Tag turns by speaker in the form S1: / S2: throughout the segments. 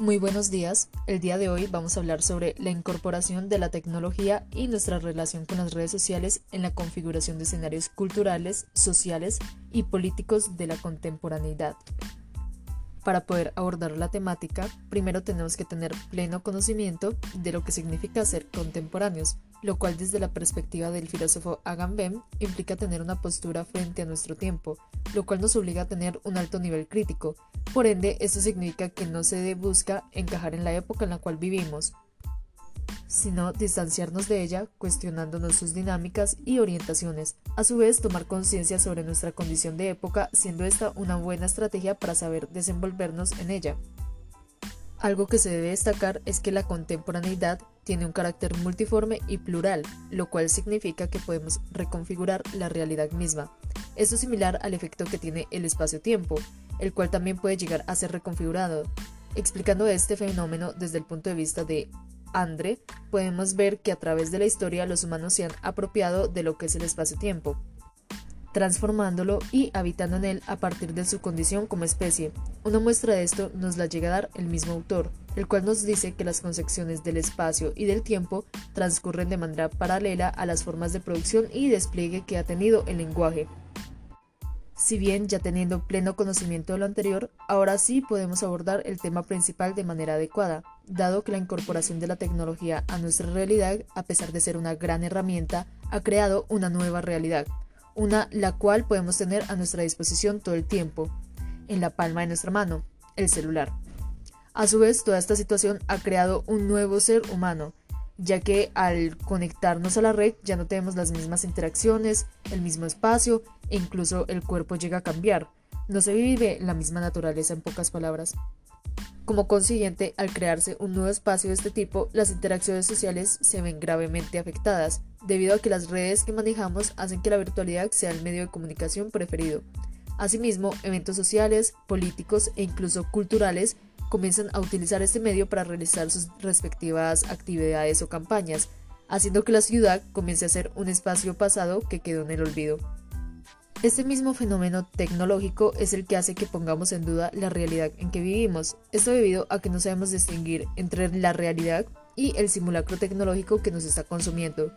S1: Muy buenos días. El día de hoy vamos a hablar sobre la incorporación de la tecnología y nuestra relación con las redes sociales en la configuración de escenarios culturales, sociales y políticos de la contemporaneidad. Para poder abordar la temática, primero tenemos que tener pleno conocimiento de lo que significa ser contemporáneos, lo cual desde la perspectiva del filósofo Agamben implica tener una postura frente a nuestro tiempo, lo cual nos obliga a tener un alto nivel crítico. Por ende, esto significa que no se busca encajar en la época en la cual vivimos, sino distanciarnos de ella, cuestionándonos sus dinámicas y orientaciones. A su vez, tomar conciencia sobre nuestra condición de época, siendo esta una buena estrategia para saber desenvolvernos en ella. Algo que se debe destacar es que la contemporaneidad tiene un carácter multiforme y plural, lo cual significa que podemos reconfigurar la realidad misma. Esto es similar al efecto que tiene el espacio-tiempo, el cual también puede llegar a ser reconfigurado. Explicando este fenómeno desde el punto de vista de Andre, podemos ver que a través de la historia los humanos se han apropiado de lo que es el espacio-tiempo transformándolo y habitando en él a partir de su condición como especie. Una muestra de esto nos la llega a dar el mismo autor, el cual nos dice que las concepciones del espacio y del tiempo transcurren de manera paralela a las formas de producción y despliegue que ha tenido el lenguaje. Si bien ya teniendo pleno conocimiento de lo anterior, ahora sí podemos abordar el tema principal de manera adecuada, dado que la incorporación de la tecnología a nuestra realidad, a pesar de ser una gran herramienta, ha creado una nueva realidad, una la cual podemos tener a nuestra disposición todo el tiempo, en la palma de nuestra mano, el celular. A su vez, toda esta situación ha creado un nuevo ser humano, ya que al conectarnos a la red ya no tenemos las mismas interacciones, el mismo espacio e incluso el cuerpo llega a cambiar. No se vive la misma naturaleza en pocas palabras. Como consiguiente, al crearse un nuevo espacio de este tipo, las interacciones sociales se ven gravemente afectadas, debido a que las redes que manejamos hacen que la virtualidad sea el medio de comunicación preferido. Asimismo, eventos sociales, políticos e incluso culturales comienzan a utilizar este medio para realizar sus respectivas actividades o campañas, haciendo que la ciudad comience a ser un espacio pasado que quedó en el olvido. Este mismo fenómeno tecnológico es el que hace que pongamos en duda la realidad en que vivimos. Esto debido a que no sabemos distinguir entre la realidad y el simulacro tecnológico que nos está consumiendo.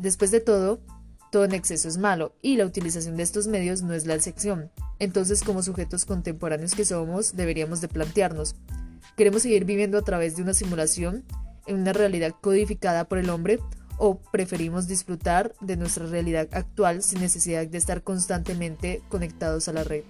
S1: Después de todo, todo en exceso es malo y la utilización de estos medios no es la excepción. Entonces, como sujetos contemporáneos que somos, deberíamos de plantearnos, ¿queremos seguir viviendo a través de una simulación en una realidad codificada por el hombre o preferimos disfrutar de nuestra realidad actual sin necesidad de estar constantemente conectados a la red.